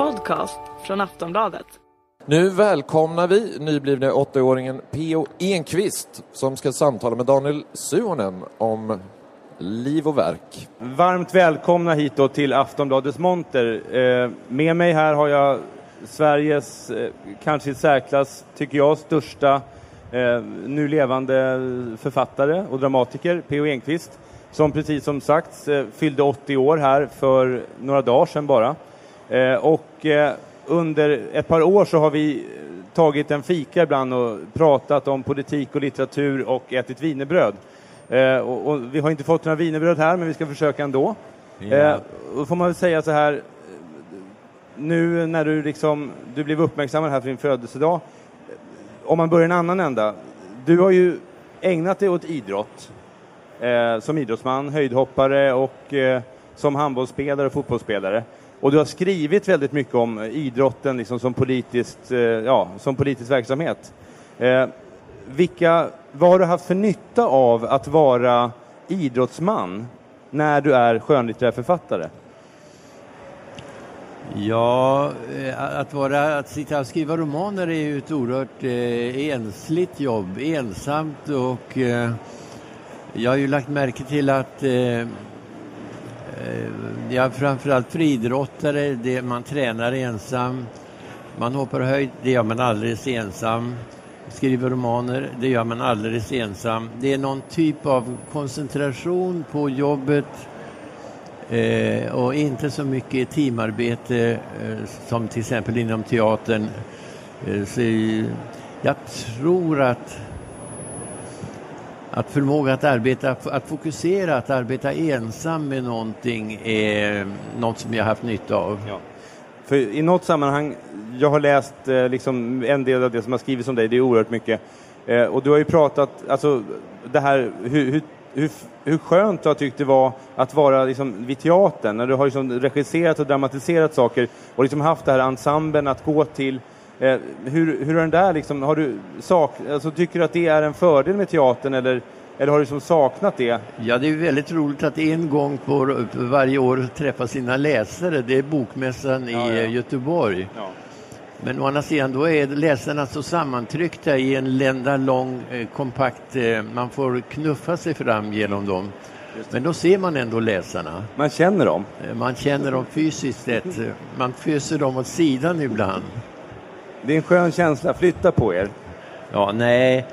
podcast från Aftonbladet. Nu välkomnar vi nyblivne åttaåringen P.O. Enqvist som ska samtala med Daniel Suonen om liv och verk. Varmt välkomna hit då till Aftonbladets monter. Eh, med mig här har jag Sveriges, eh, kanske i särklass, tycker jag, största eh, nu levande författare och dramatiker, P.O. Enquist, som precis som sagt eh, fyllde 80 år här för några dagar sedan bara. Eh, och eh, under ett par år så har vi tagit en fika ibland och pratat om politik och litteratur och ätit wienerbröd. Eh, och, och, vi har inte fått några wienerbröd här, men vi ska försöka ändå. Ja. Eh, och får man väl säga så här, nu när du liksom, du blev uppmärksammad här för din födelsedag, om man börjar en annan ända. Du har ju ägnat dig åt idrott eh, som idrottsman, höjdhoppare och eh, som handbollsspelare och fotbollsspelare. Och du har skrivit väldigt mycket om eh, idrotten liksom som, politiskt, eh, ja, som politisk verksamhet. Eh, vilka, vad har du haft för nytta av att vara idrottsman när du är skönlitterär författare? Ja, eh, att, vara, att sitta och skriva romaner är ju ett oerhört eh, ensligt jobb, ensamt och eh, jag har ju lagt märke till att Eh, Eh, ja, framförallt friidrottare, det, man tränar ensam. Man hoppar höjd, det gör man alldeles ensam. Skriver romaner, det gör man alldeles ensam. Det är någon typ av koncentration på jobbet eh, och inte så mycket teamarbete eh, som till exempel inom teatern. Eh, så jag tror att att förmåga att arbeta, att fokusera, att arbeta ensam med någonting är något som jag haft nytta av. Ja. För i något sammanhang, jag har läst eh, liksom en del av det som har skrivits om dig, det är oerhört mycket. Eh, och du har ju pratat, alltså det här hur, hur, hur, hur skönt du har tyckt det var att vara liksom, vid teatern, när du har liksom regisserat och dramatiserat saker och liksom haft det här ensemblen att gå till Eh, hur, hur är den där liksom, har du sak, alltså, tycker du att det är en fördel med teatern eller, eller har du liksom saknat det? Ja, det är väldigt roligt att en gång på varje år träffa sina läsare. Det är Bokmässan ja, i ja. Göteborg. Ja. Men å andra sidan, då är läsarna så sammantryckta i en enda lång, eh, kompakt, eh, man får knuffa sig fram genom dem. Men då ser man ändå läsarna. Man känner dem? Eh, man känner dem fysiskt sett. Man föser dem åt sidan ibland. Det är en skön känsla, flytta på er. Ja, nej.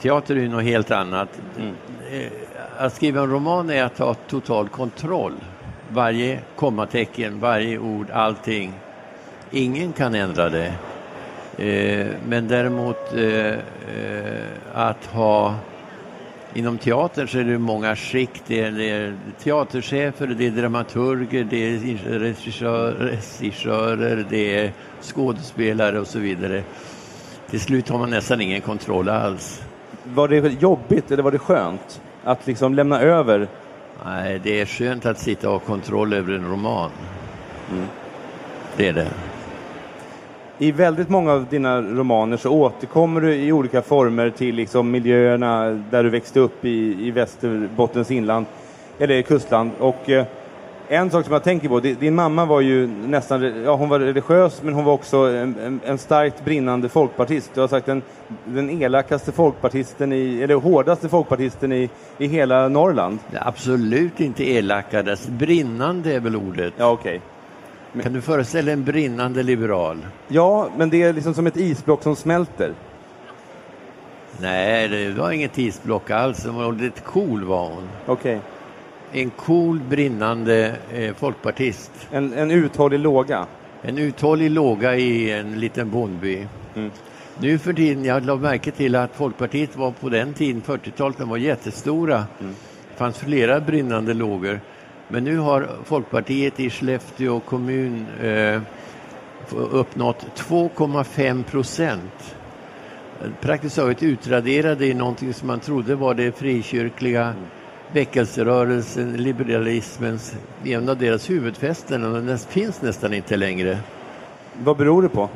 Teater är ju något helt annat. Mm. Eh, att skriva en roman är att ha total kontroll. Varje kommatecken, varje ord, allting. Ingen kan ändra det. Eh, men däremot eh, att ha Inom teatern så är det många skikt. Det är, teaterchefer, det är dramaturger, det är regissör, regissörer, det är skådespelare och så vidare. Till slut har man nästan ingen kontroll alls. Var det jobbigt eller var det skönt att liksom lämna över? Nej, det är skönt att sitta och ha kontroll över en roman. Mm. Det är det. I väldigt många av dina romaner så återkommer du i olika former till liksom miljöerna där du växte upp i, i Västerbottens inland, eller kustland. Och eh, en sak som jag tänker på, din mamma var ju nästan, ja hon var religiös men hon var också en, en starkt brinnande folkpartist. Du har sagt den, den elakaste folkpartisten i, eller hårdaste folkpartisten i, i hela Norrland. Absolut inte elakast, brinnande är väl ordet. Ja, okej. Okay. Men... Kan du föreställa en brinnande liberal? Ja, men det är liksom som ett isblock som smälter. Nej, det var inget isblock alls. Hon var lite cool var hon. Okej. Okay en cool, brinnande eh, folkpartist. En, en uthållig låga? En uthållig låga i en liten bondby. Mm. Nu för tiden, jag lade märke till att Folkpartiet var på den tiden, 40-talet, de var jättestora. Mm. Det fanns flera brinnande lågor. Men nu har Folkpartiet i Skellefteå kommun eh, uppnått 2,5 procent. Praktiskt taget utraderade i någonting som man trodde var det frikyrkliga väckelserörelsen, liberalismens, en av deras huvudfästen och den finns nästan inte längre. Vad beror det på?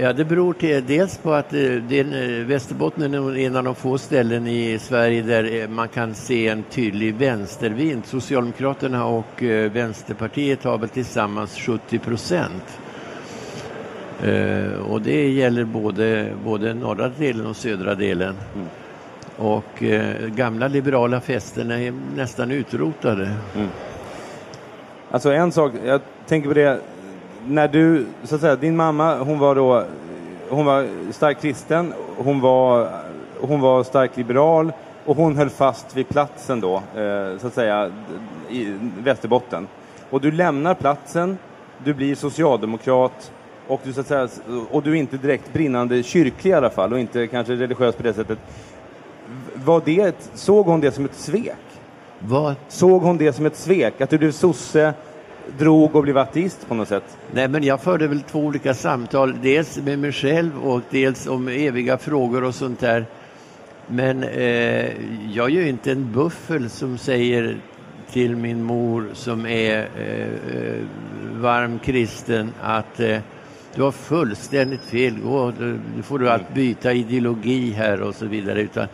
Ja, det beror till, dels på att eh, det, Västerbotten är en av de få ställen i Sverige där eh, man kan se en tydlig vänstervind. Socialdemokraterna och eh, Vänsterpartiet har väl tillsammans 70 procent. Och det gäller både, både norra delen och södra delen. Och eh, gamla liberala fästen är nästan utrotade. Alltså en sak, jag tänker på det, när du, så att säga, din mamma, hon var då, hon var starkt kristen, hon var, hon var starkt liberal och hon höll fast vid platsen då, eh, så att säga, i Västerbotten. Och du lämnar platsen, du blir socialdemokrat och du, så att säga, och du är inte direkt brinnande kyrklig i alla fall och inte kanske religiös på det sättet. Var det, såg hon det som ett svek? Vad Såg hon det som ett svek? Att du blev sosse, drog och blev ateist på något sätt? Nej, men jag förde väl två olika samtal, dels med mig själv och dels om eviga frågor och sånt där. Men eh, jag är ju inte en buffel som säger till min mor som är eh, eh varm kristen att eh, du har fullständigt fel, nu får du allt byta ideologi här och så vidare. Utan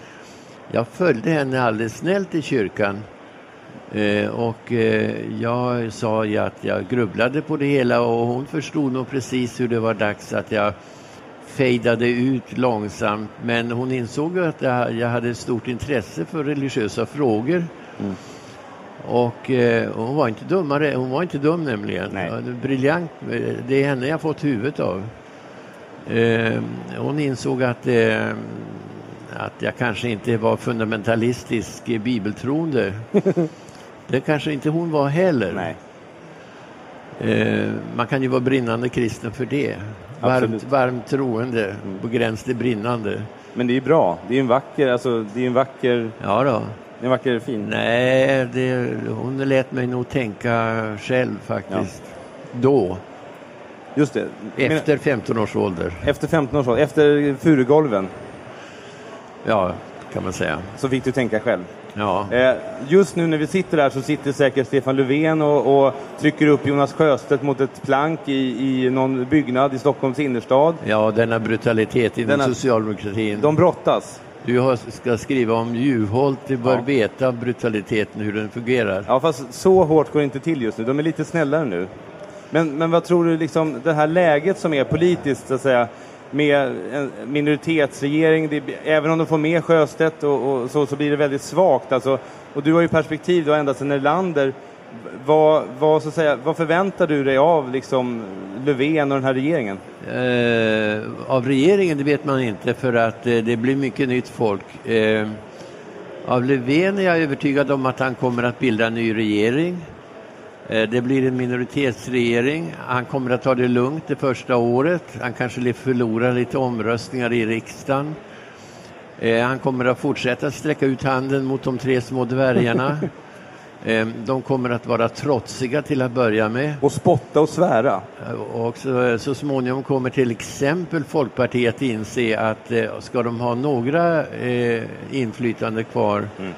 jag följde henne alldeles snällt i kyrkan. Eh, och eh, jag sa ju att jag grubblade på det hela och hon förstod nog precis hur det var dags att jag fejdade ut långsamt. Men hon insåg att jag, hade ett stort intresse för religiösa frågor. Och eh, hon var inte dummare, hon var inte dum nämligen. Nej. Ja, Briljant, det är henne jag fått huvudet av. Hon insåg att, att jag kanske inte var fundamentalistisk bibeltroende. det kanske inte hon var heller. Nej. Eh, man kan ju vara brinnande kristen för det. Varmt, varmt troende, på gräns till brinnande. Men det är ju bra. Det är en vacker, alltså, det är en vacker, Ja då. en vacker fin. Nej, det, hon lät mig nog tänka själv faktiskt. Då, Just det. Efter 15 års ålder. efter 15 års ålder, efter furugolven, Ja, kan man säga. så fick du tänka själv. Ja, Eh, just nu när vi sitter där så sitter säkert Stefan Löfven och, och trycker upp Jonas Sjöstedt mot ett plank i, i någon byggnad i Stockholms innerstad. ja denna brutalitet inom Denna- socialdemokratin. De brottas. Du har, ska skriva om Juholt, du bör Ja. veta brutaliteten, hur den fungerar. Ja, fast så hårt går det inte till just nu. De är lite snällare nu. Men, men vad tror du, liksom, det här läget som är politiskt, så att säga, med en minoritetsregering, det, även om de får med Sjöstedt och, och så, så blir det väldigt svagt. Alltså, och du har ju perspektiv då ända sedan Erlander. Vad, vad, så att säga, vad förväntar du dig av liksom, Löfven och den här regeringen? Eh, av regeringen, det vet man inte för att eh, det blir mycket nytt folk. Eh, av Löfven är jag övertygad om att han kommer att bilda en ny regering. Eh, det blir en minoritetsregering. Han kommer att ta det lugnt det första året. Han kanske förlorar lite omröstningar i riksdagen. Eh, han kommer att fortsätta sträcka ut handen mot de tre små dvärgarna. eh, de kommer att vara trotsiga till att börja med. Och spotta och svära. Och så, så småningom kommer till exempel Folkpartiet inse att ska de ha några eh, inflytande kvar eh,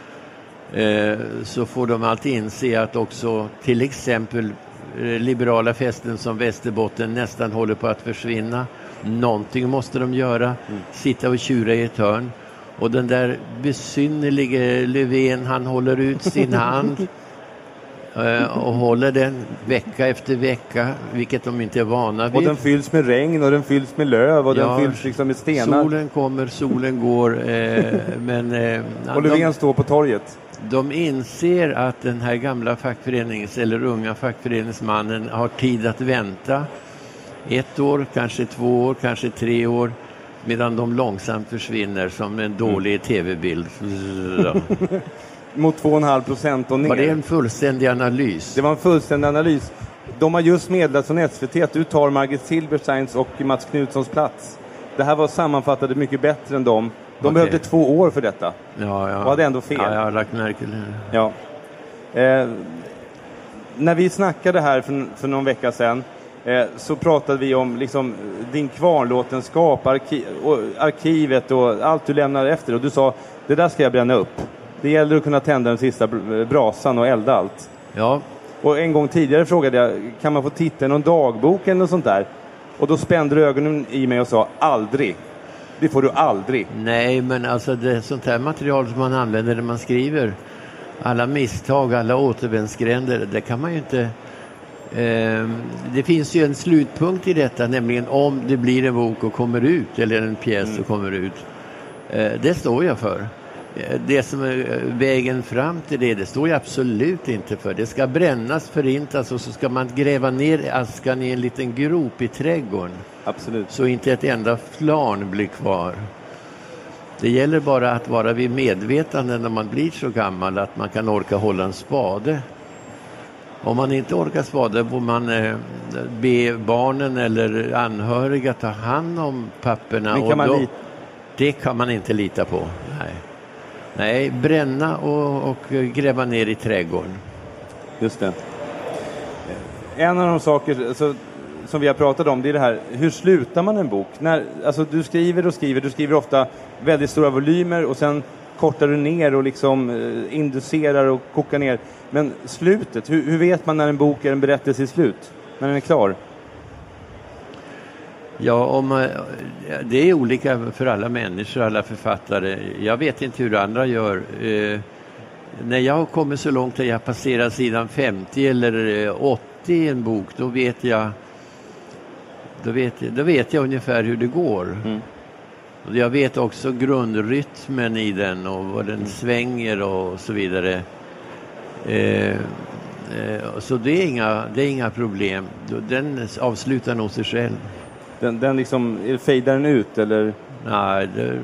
så får de alltid inse att också till exempel eh, liberala fästen som Västerbotten nästan håller på att försvinna. Någonting måste de göra, sitta och tjura i ett hörn. Och den där besynnerlige Löfven, han håller ut sin hand eh, och håller den vecka efter vecka, vilket de inte är vana Och vid. den fylls med regn och den fylls med löv och Ja, den fylls liksom med stenar. Solen kommer, solen går, eh, men eh, Och de, Löfven står på torget. De inser att den här gamla fackförenings eller unga fackföreningsmannen har tid att vänta. Ett år, kanske två år, kanske tre år. Medan de långsamt försvinner som en dålig tv-bild. Mot 2,5 procent och ner. Var det en fullständig analys? Det var en fullständig analys. De har just meddelat från SVT att du tar Margit Silbersteins och Mats Knutssons plats. Det här var sammanfattade mycket bättre än dem. De Okej. behövde två år för detta. Ja, ja. Och hade ändå fel. Ja, jag har lagt märke till det. Ja. Eh, när vi snackade här för, för någon vecka sedan eh, så pratade vi om liksom, din kvarnlåtenskap, arki och arkivet och allt du lämnar efter. Och du sa, det där ska jag bränna upp. Det gäller att kunna tända den sista br- brasan och elda allt. Ja, Och en gång tidigare frågade jag, kan man få titta i någon dagbok eller något sånt där? Och då spände du ögonen i mig och sa aldrig. Det får du aldrig. Nej, men alltså det sånt här material som man använder när man skriver. Alla misstag, alla återvändsgränder, det kan man ju inte... Eh, det finns ju en slutpunkt i detta, nämligen om det blir en bok och kommer ut, eller en pjäs Mm. och kommer ut. Eh, det står jag för. Det som är eh, vägen fram till det, det står jag absolut inte för. Det ska brännas, förintas och så ska man gräva ner askan i en liten grop i trädgården Absolut. så inte ett enda flarn blir kvar. Det gäller bara att vara vid medvetande när man blir så gammal att man kan orka hålla en spade. Om man inte orkar spade får man eh, be barnen eller anhöriga ta hand om papperna. Men och kan man då, lita- det kan man inte lita på. Nej, Nej bränna och, och gräva ner i trädgården. Just det. En av de saker alltså, som vi har pratat om, det är det här, hur slutar man en bok? När, alltså, du skriver och skriver, du skriver ofta väldigt stora volymer och sen kortar du ner och liksom eh, inducerar och kokar ner. Men slutet, hur, hur vet man när en bok är en berättelse i slut? När den är klar? Ja, om, eh, det är olika för alla människor, alla författare. Jag vet inte hur andra gör. Eh, när jag har kommit så långt att jag passerar sidan 50 eller eh, 80 i en bok, då vet jag då vet, då vet jag ungefär hur det går. Mm. Och jag vet också grundrytmen i den och vad den svänger och så vidare. Eh, eh, så det är, inga, det är inga problem. Den avslutar nog sig själv. Den, den liksom, fejdar den ut eller? Nej, det,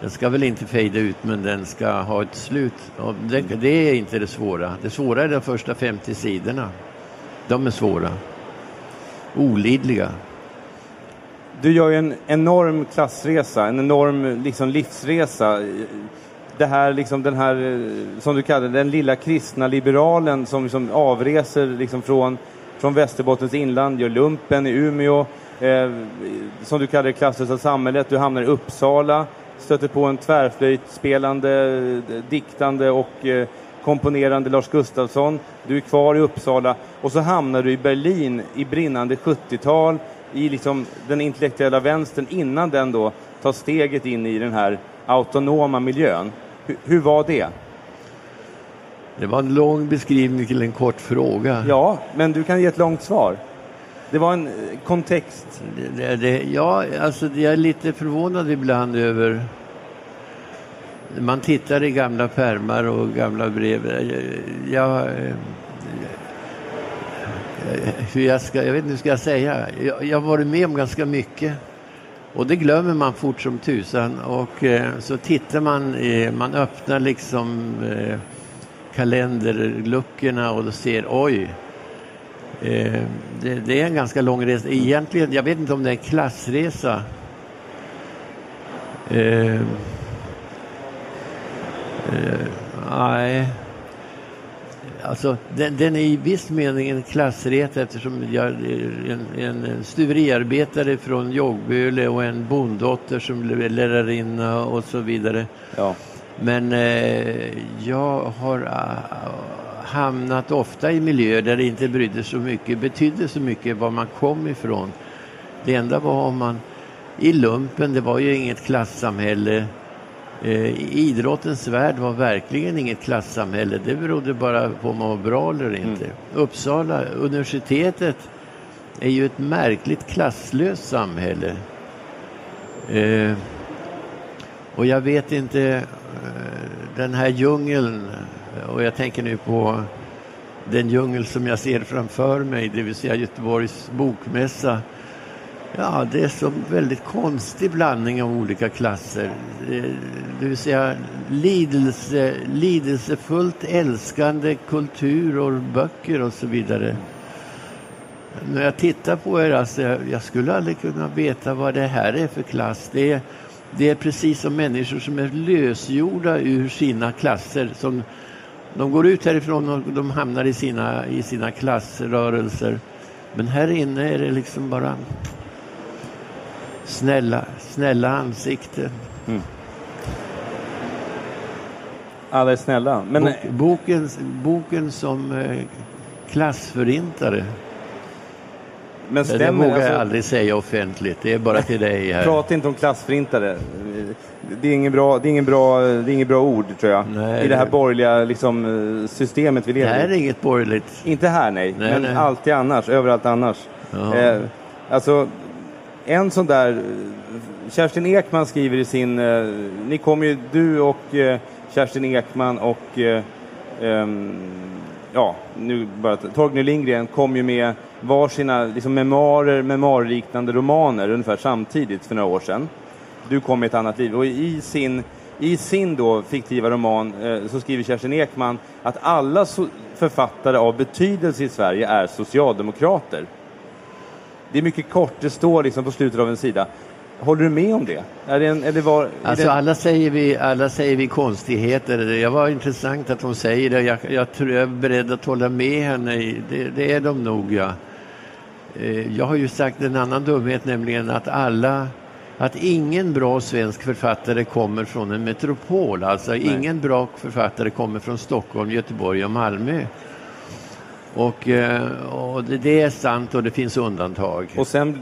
den ska väl inte fejda ut men den ska ha ett slut. Det, det är inte det svåra. Det svåra är de första 50 sidorna. De är svåra. Olidliga. Du gör ju en enorm klassresa, en enorm liksom, livsresa. Det här, liksom, den här, eh, som du kallar den lilla kristna liberalen som liksom avreser liksom, från, från Västerbottens inland, gör lumpen i Umeå, eh, som du kallar det klasslösa samhället. Du hamnar i Uppsala, stöter på en tvärflöjtspelande, eh, diktande och eh, komponerande Lars Gustafsson. Du är kvar i Uppsala och så hamnar du i Berlin i brinnande 70-tal i liksom den intellektuella vänstern innan den då tar steget in i den här autonoma miljön. Hur, hur var det? Det var en lång beskrivning till en kort fråga. Ja, men du kan ge ett långt svar. Det var en eh, kontext. Det, det, ja, alltså jag är lite förvånad ibland över man tittar i gamla pärmar och gamla brev. Jag, jag, eh, hur jag, ska, jag vet inte hur ska jag säga. Jag, jag har varit med om ganska mycket. Och det glömmer man fort som tusan. Och eh, så tittar man, eh, man öppnar liksom eh, kalenderluckorna och då ser oj, Eh, det, det är en ganska lång resa. Egentligen, jag vet inte om det är en klassresa. Eh, eh, nej. Alltså, den, den är i viss mening en klassresa eftersom jag är en, en stuveriarbetare från Jogböle och en bonddotter som lärarinna och så vidare. Ja. Men eh, jag har ah, hamnat ofta i miljöer där det inte brydde så mycket, betydde så mycket var man kom ifrån. Det enda var om man i lumpen, det var ju inget klassamhälle. Eh, idrottens värld var verkligen inget klassamhälle. Det berodde bara på om man var bra eller inte. Uppsala universitetet är ju ett märkligt klasslöst samhälle. Eh, och jag vet inte, eh, den här djungeln, Eh, och jag tänker nu på den djungel som jag ser framför mig, det vill säga Göteborgs bokmässa. Ja, det är så väldigt konstig blandning av olika klasser. Eh, det vill säga lidelse, lidelsefullt älskande kultur och böcker och så vidare. När jag tittar på er, alltså, jag, jag skulle aldrig kunna veta vad det här är för klass. Det är, det är precis som människor som är lösgjorda ur sina klasser. Som, de går ut härifrån och de hamnar i sina, i sina klassrörelser. Men här inne är det liksom bara snälla, snälla ansikten. Alla är snälla. Men Bok, boken, boken som eh, klassförintare. men Det stämmer vågar alltså, jag aldrig säga offentligt. Det är bara till dig här. Prata inte om klassförintare. Det är ingen bra, det är ingen bra, det är ingen bra ord tror jag. Nej, I det här det- borgerliga liksom, eh, systemet vi Det lever här i. är inget borgerligt. Inte här nej, Nej, men nej. alltid annars, överallt annars. Eh, alltså, en sån där... eh, Kerstin Ekman skriver i sin... Eh, ni kommer ju, du och eh, Kerstin Ekman och... Eh, ehm, ja, nu bara... Torgny Lindgren kom ju med varsina liksom, memoarer, memoarliknande romaner ungefär samtidigt för några år sedan. Du kom med ett annat liv. Och i sin, i sin då fiktiva roman eh, så skriver Kerstin Ekman att alla so- författare av betydelse i Sverige är socialdemokrater. Det är mycket kort, det står liksom på slutet av en sida. Håller du med om det? Är det en, eller var, är Alltså det, alla säger, vi, alla säger vi konstigheter. Det var intressant att de säger det. Jag, jag tror jag är beredd att hålla med henne. i- Det, det är de nog, ja. Eh, Jag har ju sagt en annan dumhet, nämligen att alla att ingen bra svensk författare kommer från en metropol. Alltså ingen bra författare kommer från Stockholm, Göteborg och Malmö. Och, eh, och det, det är sant och det finns undantag. och sen...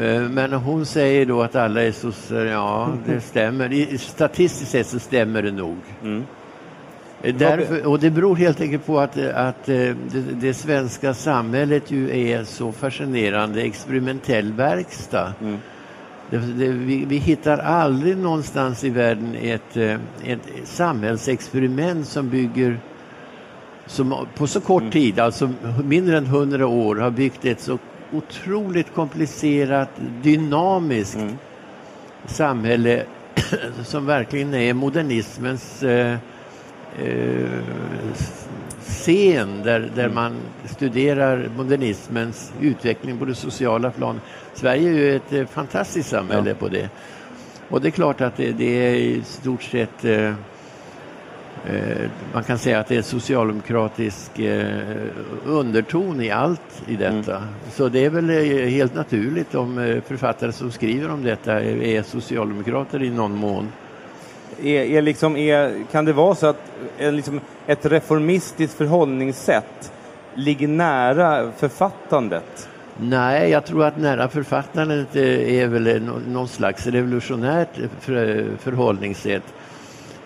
Eh, Men hon säger då att alla är så... Ja, det stämmer. Statistiskt sett så stämmer det nog. Mm. Eh, Därför, och det beror helt enkelt på att, att det, det svenska samhället ju är så fascinerande experimentell verkstad. Mm. Det, det, vi, vi hittar aldrig någonstans i världen ett, eh, ett samhällsexperiment som bygger som på så kort Mm. tid, alltså mindre än hundra år, har byggt ett så otroligt komplicerat, dynamiskt Mm. samhälle som verkligen är modernismens eh, eh, scen där, där man studerar modernismens utveckling på det sociala planet. Sverige är ju ett eh, fantastiskt samhälle Ja. på det. Och det är klart att det, det är i stort sett eh, Eh, man kan säga att det är socialdemokratisk eh, underton i allt i detta. Mm. Så det är väl helt naturligt om författare som skriver om detta är, är socialdemokrater i någon mån. Är, är liksom, är, kan det vara så att är liksom ett reformistiskt förhållningssätt ligger nära författandet? Nej, jag tror att nära författandet eh, är väl eh, nå- någon slags revolutionärt eh, för, förhållningssätt.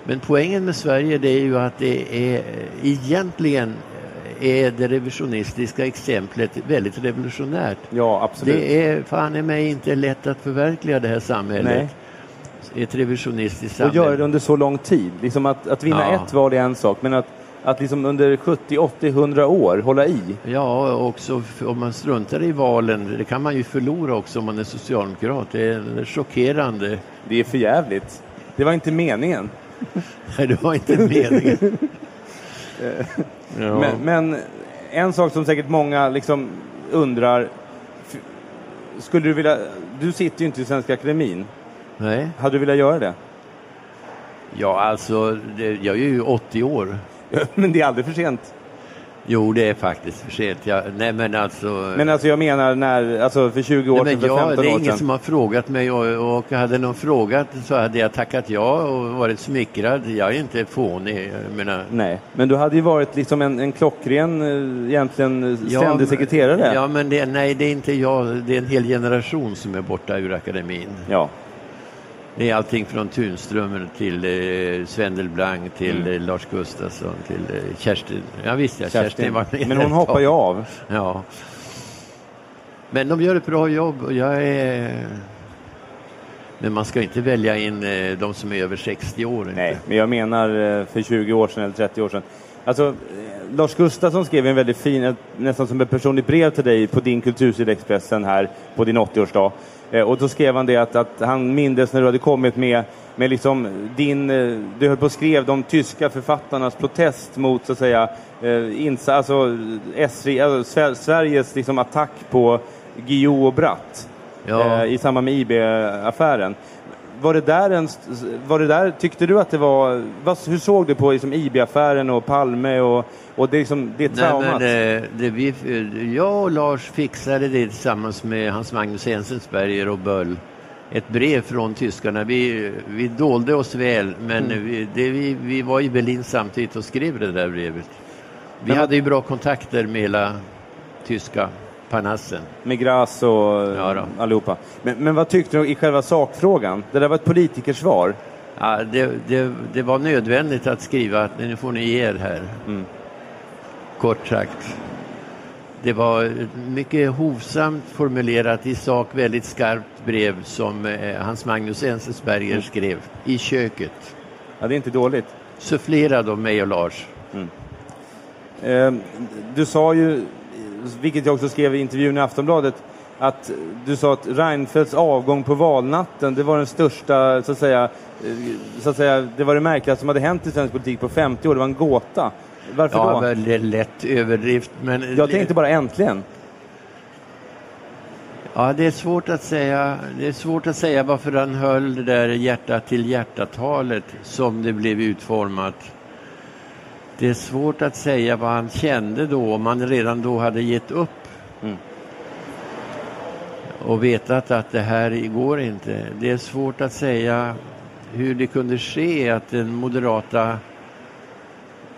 Men poängen med Sverige det är ju att det är egentligen eh, är det revisionistiska exemplet väldigt revolutionärt. Ja, absolut. Det är fan i mig inte lätt att förverkliga det här samhället. Ett revisionistiskt Och samhälle. göra det under så lång tid. Liksom att, att vinna Ja. ett val är en sak, men att, att liksom under 70, 80, 100 år hålla i. Ja, också om man struntar i valen, det kan man ju förlora också om man är socialdemokrat. Det är chockerande. Det är för jävligt. Det var inte meningen. Nej, det var inte meningen. ja. Men, men en sak som säkert många liksom undrar. Skulle du vilja... Du sitter ju inte i Svenska Akademin. Nej. Hade du velat göra det? Ja, alltså, det, jag är ju 80 år. Men det är aldrig för sent. Jo, det är faktiskt för sent. Jag, nej, men alltså... Men alltså jag menar när, alltså för 20 år nej, sedan, men för jag, 15 det är år ingen sedan. som har frågat mig och, och hade någon frågat så hade jag tackat ja och varit smickrad. Jag är inte fånig. Menar, Nej, men du hade ju varit liksom en, en klockren, eh, egentligen eh, ständig sekreterare. Ja, men det, nej, det är inte jag. Det är en hel generation som är borta ur akademin. Ja. Det är allting från Tunströmer till eh, Sven Delblanc till Mm. eh, Lars Gustafsson till eh, Kerstin. Ja, visst ja, Kerstin, Kerstin. var med Men hon hoppar ju av. Ja. Men de gör ett bra jobb och jag är... Men man ska inte välja in eh, de som är över 60 år. Inte. Nej, men jag menar eh, för 20 år sedan eller 30 år sedan. Alltså, Lars Gustafsson skrev en väldigt fin, nästan som ett personligt brev till dig på din kultursida Expressen här på din 80-årsdag. Eh, Och då skrev han det att, att han mindes när du hade kommit med, med liksom din, eh, du höll på och skrev de tyska författarnas protest mot så att säga, eh, insa, alltså, SRI, alltså Sver- Sveriges liksom attack på Guillou och Bratt Ja. i samband med IB-affären. Var det där en, var det där, tyckte du att det var, hur såg du på liksom IB-affären och Palme och, och det, liksom, det Nej, traumat? men, eh, det vi, jag och Lars fixade det tillsammans med Hans Magnus Enzensberger och Böll. Ett brev från tyskarna. Vi, vi dolde oss väl, men Mm. vi, det, vi, vi var i Berlin samtidigt och skrev det där brevet. Vi Men hade ju bra kontakter med hela tyska Parnassen. Med Gras och Ja då. allihopa. Men, men vad tyckte du i själva sakfrågan? Det där var ett politikersvar. Ja, det, det, det var nödvändigt att skriva att nu får ni ge er här. Mm. Kort sagt. Det var mycket hovsamt formulerat, i sak väldigt skarpt brev som eh, Hans Magnus Enzensberger Mm. skrev i köket. Ja, det är inte dåligt. Sufflerad av mig och Lars. Eh, du sa ju, vilket jag också skrev i intervjun i Aftonbladet, att du sa att Reinfeldts avgång på valnatten, det var den största, så att säga, eh, så att säga det var det märkligaste som hade hänt i svensk politik på 50 år. Det var en gåta. Varför Ja, då? väldigt lätt överdrift. Men Jag tänkte bara äntligen. Ja, det är svårt att säga. Det är svårt att säga varför han höll det där hjärta till hjärta-talet som det blev utformat. Det är svårt att säga vad han kände då, om han redan då hade gett upp. Mm. Och vetat att det här går inte. Det är svårt att säga hur det kunde ske att den moderata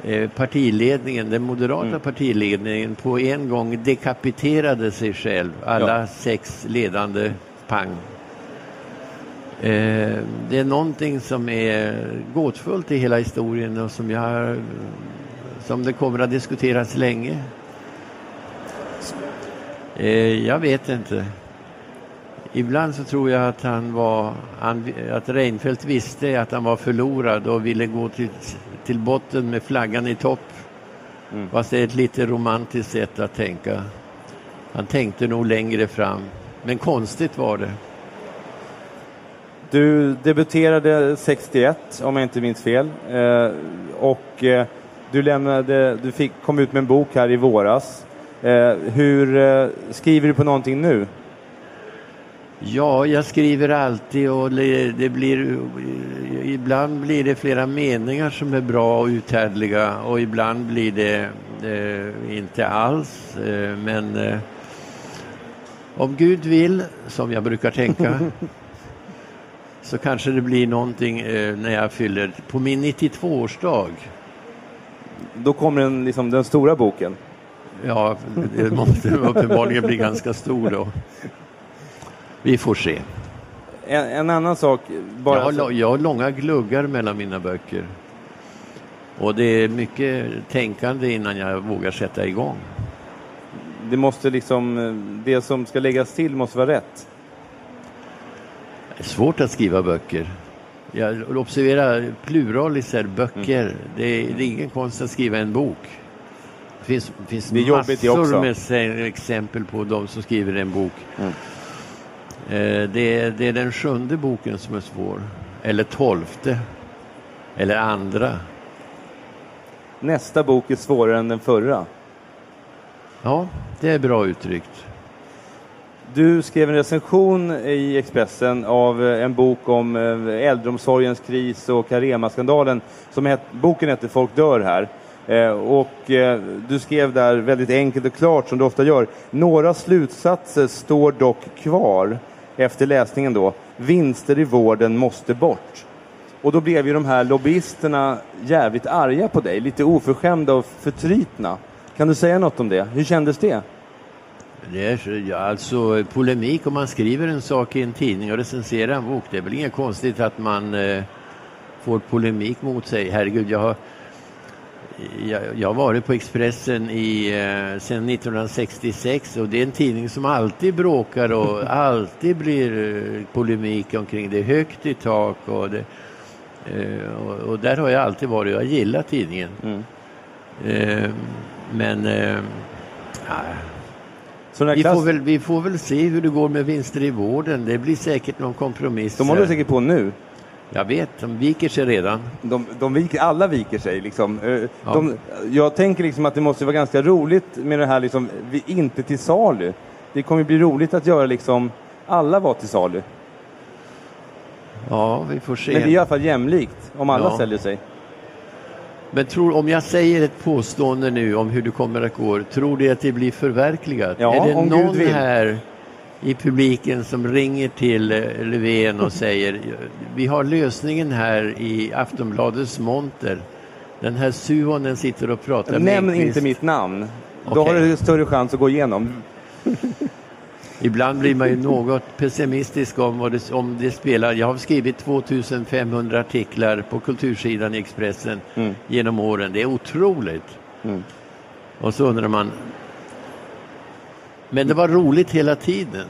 eh, partiledningen, den moderata Mm. partiledningen på en gång dekapiterade sig själv, alla Ja. sex ledande pang. Eh, det är någonting som är gåtfullt i hela historien och som, jag, som det kommer att diskuteras länge. Eh, jag vet inte. Ibland så tror jag att han var, att Reinfeldt visste att han var förlorad och ville gå till, till botten med flaggan i topp. Mm. Fast det är ett lite romantiskt sätt att tänka. Han tänkte nog längre fram. Men konstigt var det. Du debuterade 61, om jag inte minns fel. Eh, och eh, du, lämnade, du fick, kom ut med en bok här i våras. Eh, hur eh, skriver du på någonting nu? Ja, jag skriver alltid och det blir... Ibland blir det flera meningar som är bra och uthärdliga och ibland blir det eh, inte alls. Eh, men eh, om Gud vill, som jag brukar tänka, så kanske det blir någonting eh, när jag fyller på min 92-årsdag. Då kommer den, liksom, den stora boken. Ja, det måste uppenbarligen bli ganska stor då. Vi får se. En, en annan sak, bara... Jag har, lo- jag har långa gluggar mellan mina böcker. Och det är mycket tänkande innan jag vågar sätta igång. det måste liksom, det som ska läggas till måste vara rätt. Det är svårt att skriva böcker. Jag observerar pluralis böcker. Det, är, det är ingen konst att skriva en bok. Det finns, finns Det massor med exempel på de som skriver en bok. Mm. Eh, det, är, det är den sjunde boken som är svår. Eller tolfte. Eller andra. Nästa bok är svårare än den förra. Ja, det är bra uttryckt. Du skrev en recension i Expressen av eh, en bok om eh, äldreomsorgens kris och Carema-skandalen. Som het, boken heter Folk dör här. Och du skrev där väldigt enkelt och klart som du ofta gör. Några slutsatser står dock kvar efter läsningen då. Vinster i vården måste bort. Och då blev ju de här lobbyisterna jävligt arga på dig. Lite oförskämda och förtrytna. Kan du säga något om det? Hur kändes det? Det är, ja, alltså polemik om man skriver en sak i en tidning och recenserar en bok. Det är väl inget konstigt att man eh, får polemik mot sig. Herregud, jag har, jag, jag har varit på Expressen i, eh, sedan 1966 och det är en tidning som alltid bråkar och alltid blir eh, polemik omkring det. Högt i tak och det, eh, och, och där har jag alltid varit. Jag gillar tidningen. Mm. Eh, men eh, ja, vi klass- får, väl, vi får väl se hur det går med vinster i vården. Det blir säkert någon kompromiss. De håller säkert på nu. Jag vet, de viker sig redan. De, de viker, alla viker sig. Liksom. Eh, De, jag tänker liksom att det måste vara ganska roligt med det här, liksom, vi, inte till salu. Det kommer bli roligt att göra liksom, alla var till salu. Ja, vi får se. Men det är i alla fall jämlikt om alla Ja. säljer sig. Men tror, om jag säger ett påstående nu om hur det kommer att gå, tror du att det blir förverkligat? Ja, är det om Gud någon vill. här i publiken som ringer till eh, Löfven och säger vi har lösningen här i Aftonbladets monter. Den här Suonen sitter och pratar med Nämn Engqvist." inte mitt namn. Då har du större chans att gå igenom. Ibland blir man ju något pessimistisk om, vad det, om det spelar. Jag har skrivit 2500 artiklar på kultursidan i Expressen Mm. genom åren. Det är otroligt. Mm. Och så undrar man. Men det var roligt hela tiden.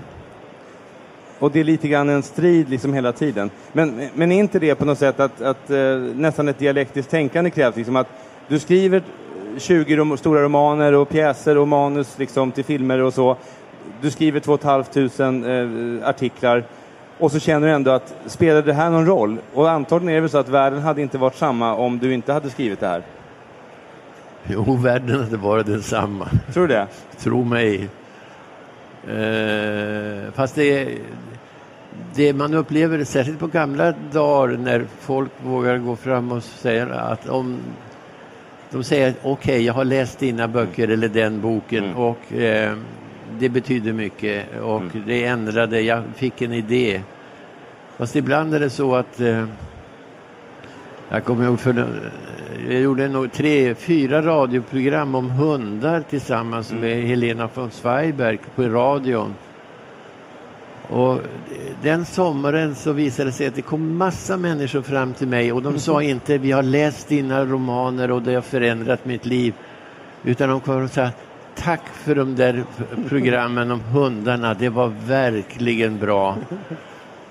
Och det är lite grann en strid liksom hela tiden. Men, men är inte det på något sätt att, att eh, nästan ett dialektiskt tänkande krävs? Liksom att du skriver 20 rom stora romaner och pjäser och manus liksom, till filmer och så. Du skriver 2 500 eh, artiklar och så känner du ändå att spelar det här någon roll? Och antagligen är det väl så att världen hade inte varit samma om du inte hade skrivit det här. Jo, världen hade varit densamma. Tror du det? Tro mig. Eh, fast det, det man upplever, särskilt på gamla dagar när folk vågar gå fram och säga att om de säger okej, jag har läst dina böcker eller den boken Mm. och eh, det betyder mycket och det ändrade, jag fick en idé. Fast ibland är det så att eh, jag kommer ihåg för jag gjorde nog tre, fyra radioprogram om hundar tillsammans med Helena von Zweiberg på radion. Och den sommaren så visade det sig att det kom massa människor fram till mig och de sa inte vi har läst dina romaner och det har förändrat mitt liv. Utan de kom och sa tack för de där programmen om hundarna, det var verkligen bra.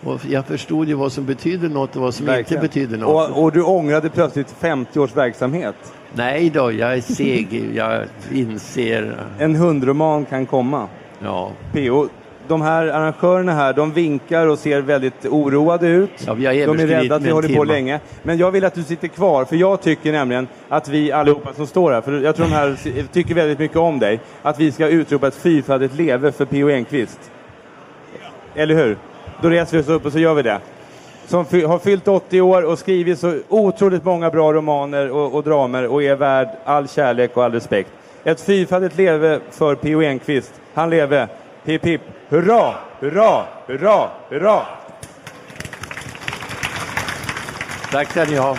Och jag förstod ju vad som betyder något och vad som Verkligen. inte betyder något. Och, och du ångrade plötsligt 50 års verksamhet. Nej då, jag är seg. Jag inser. En hundroman kan komma. Ja, P.O. De här arrangörerna här, de vinkar och ser väldigt oroade ut. ja vi har De är rädda att vi håller på länge. Men jag vill att du sitter kvar, för jag tycker nämligen att vi allihopa som står här, för jag tror de här tycker väldigt mycket om dig, att vi ska utropa ett fyrfaldigt leve för P.O. Enquist. Eller hur? Då reser vi oss upp och så gör vi det. Som fy- har fyllt 80 år och skrivit så otroligt många bra romaner och, och dramer och är värd all kärlek och all respekt. Ett fyrfaldigt leve för P.O. Enquist. Han leve. Hipp hipp. Hurra, hurra, hurra, hurra! Tack ska ni ha.